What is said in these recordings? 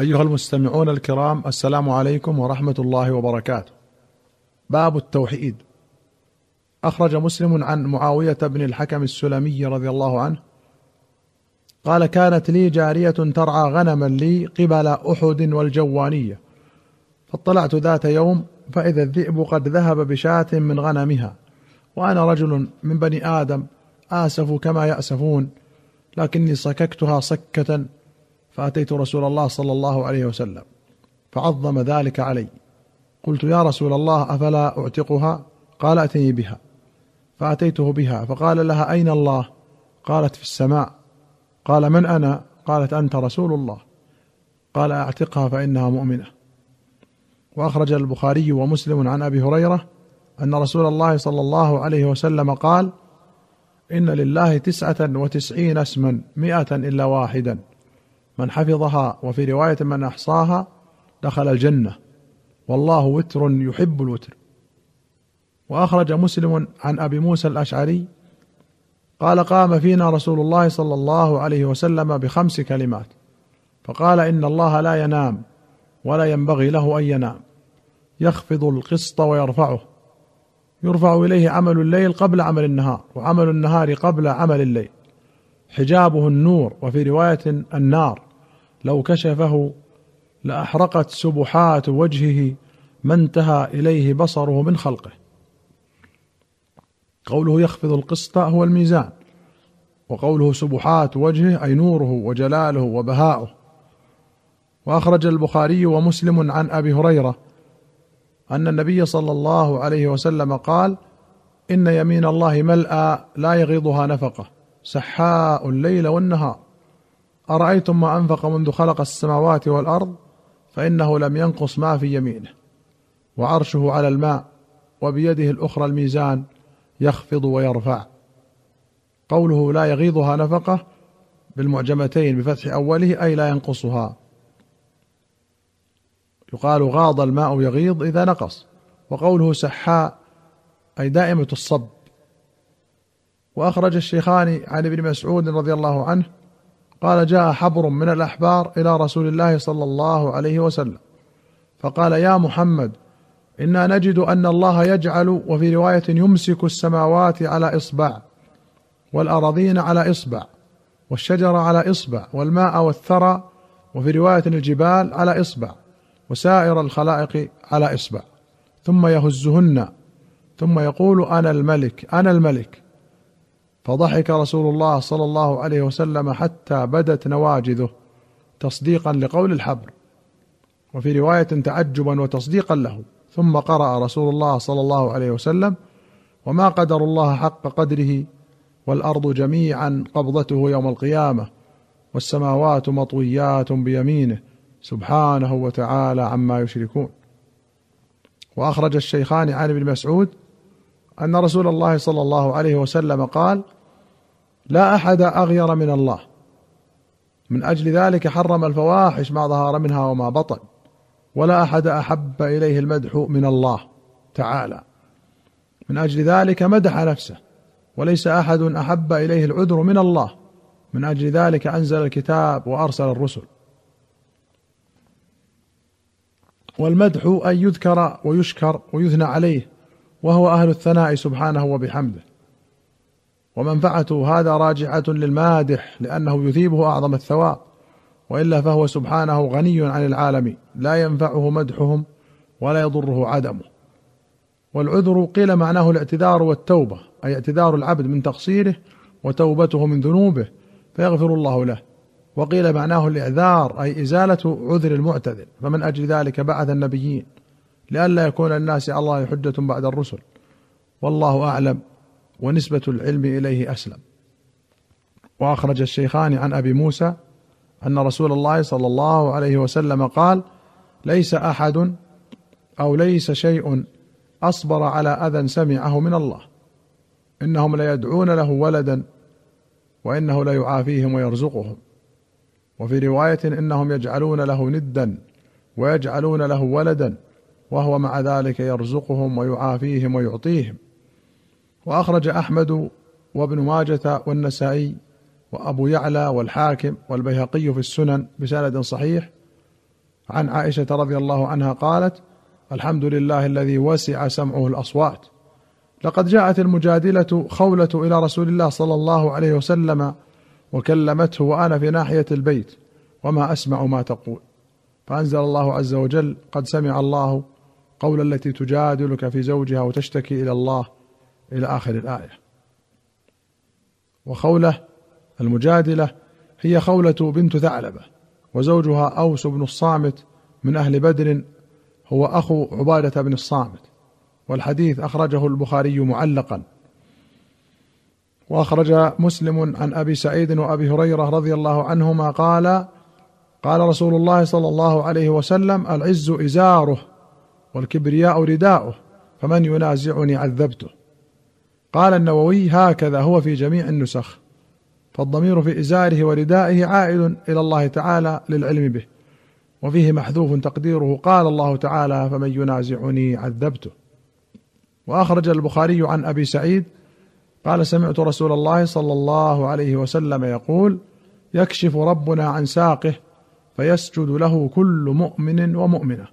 أيها المستمعون الكرام السلام عليكم ورحمة الله وبركاته. باب التوحيد. أخرج مسلم عن معاوية بن الحكم السلمي رضي الله عنه قال كانت لي جارية ترعى غنما لي قبل أحد والجوانية فاطلعت ذات يوم فإذا الذئب قد ذهب بشاة من غنمها وأنا رجل من بني آدم آسف كما يأسفون لكني صككتها صكة فأتيت رسول الله صلى الله عليه وسلم فعظم ذلك علي. قلت يا رسول الله أفلا أعتقها؟ قال أتني بها. فأتيته بها فقال لها أين الله؟ قالت في السماء. قال من أنا؟ قالت أنت رسول الله. قال أعتقها فإنها مؤمنة. وأخرج البخاري ومسلم عن أبي هريرة أن رسول الله صلى الله عليه وسلم قال إن لله تسعة وتسعين اسما مائه إلا واحدا. من حفظها وفي رواية من أحصاها دخل الجنة. والله وتر يحب الوتر. وأخرج مسلم عن أبي موسى الأشعري قال قام فينا رسول الله صلى الله عليه وسلم بخمس كلمات. فقال إن الله لا ينام ولا ينبغي له أن ينام. يخفض القسط ويرفعه. يرفع إليه عمل الليل قبل عمل النهار وعمل النهار قبل عمل الليل. حجابه النور وفي رواية النار. لو كشفه لأحرقت سبحات وجهه ما انتهى إليه بصره من خلقه. قوله يخفض القسط هو الميزان وقوله سبحات وجهه أي نوره وجلاله وبهاؤه. وأخرج البخاري ومسلم عن أبي هريرة أن النبي صلى الله عليه وسلم قال إن يمين الله ملأى لا يغيضها نفقة سحاء الليل والنهار. أرأيتم ما أنفق منذ خلق السماوات والأرض فإنه لم ينقص ما في يمينه وعرشه على الماء وبيده الأخرى الميزان يخفض ويرفع. قوله لا يغيضها نفقة بالمعجمتين بفتح أوله أي لا ينقصها. يقال غاض الماء يغيض إذا نقص وقوله سحاء أي دائمة الصب. وأخرج الشيخان عن ابن مسعود رضي الله عنه قال جاء حبر من الأحبار إلى رسول الله صلى الله عليه وسلم. فقال يا محمد إنا نجد أن الله يجعل وفي رواية يمسك السماوات على إصبع والأراضين على إصبع والشجر على إصبع والماء والثرى وفي رواية الجبال على إصبع وسائر الخلائق على إصبع. ثم يهزهن ثم يقول أنا الملك أنا الملك. فضحك رسول الله صلى الله عليه وسلم حتى بدت نواجذه تصديقا لقول الحبر. وفي رواية تعجبا وتصديقا له. ثم قرأ رسول الله صلى الله عليه وسلم وما قدر الله حق قدره والأرض جميعا قبضته يوم القيامة والسماوات مطويات بيمينه سبحانه وتعالى عما يشركون. وأخرج الشيخان عن ابن مسعود أن رسول الله صلى الله عليه وسلم قال لا أحد أغير من الله. من أجل ذلك حرم الفواحش ما ظهر منها وما بطن. ولا أحد أحب إليه المدح من الله تعالى. من أجل ذلك مدح نفسه. وليس أحد أحب إليه العذر من الله. من أجل ذلك أنزل الكتاب وأرسل الرسل. والمدح أن يذكر ويشكر ويثنى عليه. وهو أهل الثناء سبحانه وبحمده. ومنفعته هذا راجعة للمادح لأنه يثيبه أعظم الثواب وإلا فهو سبحانه غني عن العالمين لا ينفعه مدحهم ولا يضره عدمه. والعذر قيل معناه الاعتذار والتوبة أي اعتذار العبد من تقصيره وتوبته من ذنوبه فيغفر الله له. وقيل معناه الإعذار أي إزالة عذر المعتذر فمن أجل ذلك بعث النبيين. لئلا يكون الناس على الله حجة بعد الرسل. والله أعلم ونسبة العلم إليه أسلم. وأخرج الشيخان عن أبي موسى أن رسول الله صلى الله عليه وسلم قال ليس أحد أو ليس شيء أصبر على أذى سمعه من الله. إنهم ليدعون له ولدا وإنه ليعافيهم ويرزقهم. وفي رواية إنهم يجعلون له ندا ويجعلون له ولدا وهو مع ذلك يرزقهم ويعافيهم ويعطيهم. وأخرج أحمد وابن ماجة والنسائي وأبو يعلى والحاكم والبيهقي في السنن بسند صحيح. عن عائشة رضي الله عنها قالت الحمد لله الذي وسع سمعه الأصوات. لقد جاءت المجادلة خولة إلى رسول الله صلى الله عليه وسلم وكلمته وأنا في ناحية البيت وما أسمع ما تقول. فأنزل الله عز وجل قد سمع الله قول التي تجادلك في زوجها وتشتكي إلى الله إلى آخر الآية. وخوله المجادلة هي خوله بنت ثعلبة وزوجها أوس بن الصامت من أهل بدر هو أخو عبادة بن الصامت. والحديث أخرجه البخاري معلقا. وأخرج مسلم عن أبي سعيد وأبي هريرة رضي الله عنهما قال قال رسول الله صلى الله عليه وسلم العز إزاره. والكبرياء رداؤه فمن ينازعني عذبته. قال النووي هكذا هو في جميع النسخ. فالضمير في إزاره وردائه عائد إلى الله تعالى للعلم به. وفيه محذوف تقديره قال الله تعالى فمن ينازعني عذبته. وأخرج البخاري عن أبي سعيد قال سمعت رسول الله صلى الله عليه وسلم يقول يكشف ربنا عن ساقه فيسجد له كل مؤمن ومؤمنة.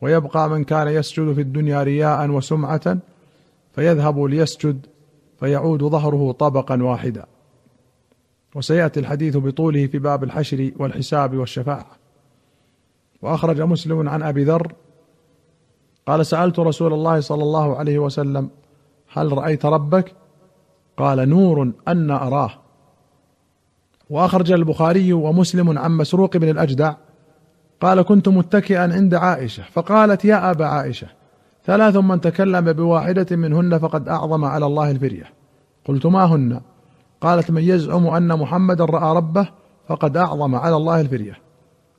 ويبقى من كان يسجد في الدنيا رياء وسمعة فيذهب ليسجد فيعود ظهره طبقا واحدا. وسيأتي الحديث بطوله في باب الحشر والحساب والشفاعة. وأخرج مسلم عن أبي ذر قال سألت رسول الله صلى الله عليه وسلم هل رأيت ربك؟ قال نور أن أراه. وأخرج البخاري ومسلم عن مسروق بن الأجدع قال كنت متكئا عند عائشة فقالت يا أبا عائشة ثلاث من تكلم بواحدة منهن فقد أعظم على الله الفريه قلت ما هن؟ قالت من يزعم أن محمدا رأى ربه فقد أعظم على الله الفريه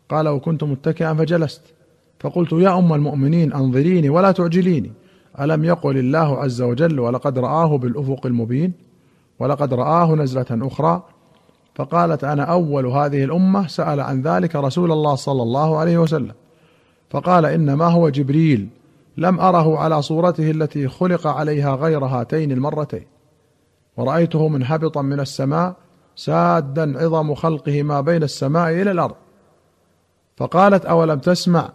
قال وكنت متكئا فجلست. فقلت يا أم المؤمنين أنظريني ولا تعجليني. ألم يقل الله عز وجل ولقد رآه بالأفق المبين؟ ولقد رآه نزلة أخرى فقالت أنا أول هذه الأمة سأل عن ذلك رسول الله صلى الله عليه وسلم. فقال انما هو جبريل؟ لم أره على صورته التي خلق عليها غير هاتين المرتين. ورأيته منهبطا من السماء سادا عظم خلقه ما بين السماء إلى الأرض. فقالت أولم تسمع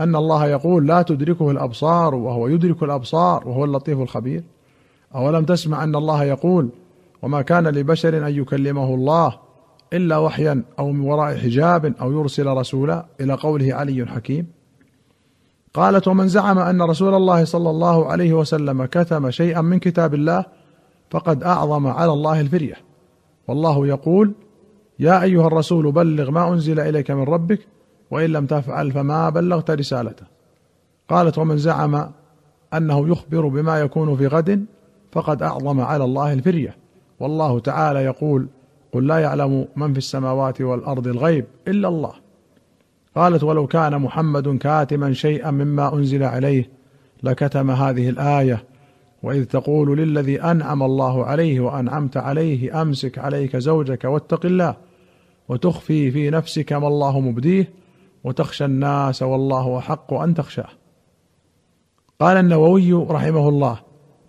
أن الله يقول لا تدركه الأبصار وهو يدرك الأبصار وهو اللطيف الخبير؟ أولم تسمع أن الله يقول وما كان لبشر أن يكلمه الله إلا وحيا أو من وراء حجاب أو يرسل رسولا إلى قوله علي حكيم. قالت ومن زعم أن رسول الله صلى الله عليه وسلم كتم شيئا من كتاب الله فقد أعظم على الله الفريه والله يقول يا أيها الرسول بلغ ما أنزل إليك من ربك وإن لم تفعل فما بلغت رسالته. قالت ومن زعم أنه يخبر بما يكون في غد فقد أعظم على الله الفريه والله تعالى يقول قل لا يعلم من في السماوات والأرض الغيب إلا الله. قالت ولو كان محمد كاتما شيئا مما أنزل عليه لكتم هذه الآية وإذ تقول للذي أنعم الله عليه وأنعمت عليه أمسك عليك زوجك واتق الله وتخفي في نفسك ما الله مبديه وتخشى الناس والله أحق أن تخشاه. قال النووي رحمه الله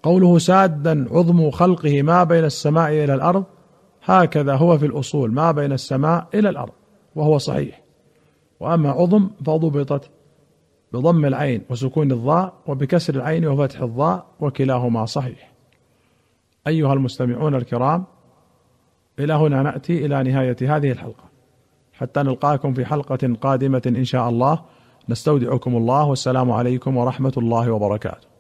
قوله سادا عظم خلقه ما بين السماء إلى الأرض هكذا هو في الأصول ما بين السماء إلى الأرض وهو صحيح. وأما عظم فضبطت بضم العين وسكون الضاء وبكسر العين وفتح الضاء وكلاهما صحيح. أيها المستمعون الكرام إلى هنا نأتي إلى نهاية هذه الحلقة. حتى نلقاكم في حلقة قادمة إن شاء الله. نستودعكم الله والسلام عليكم ورحمة الله وبركاته.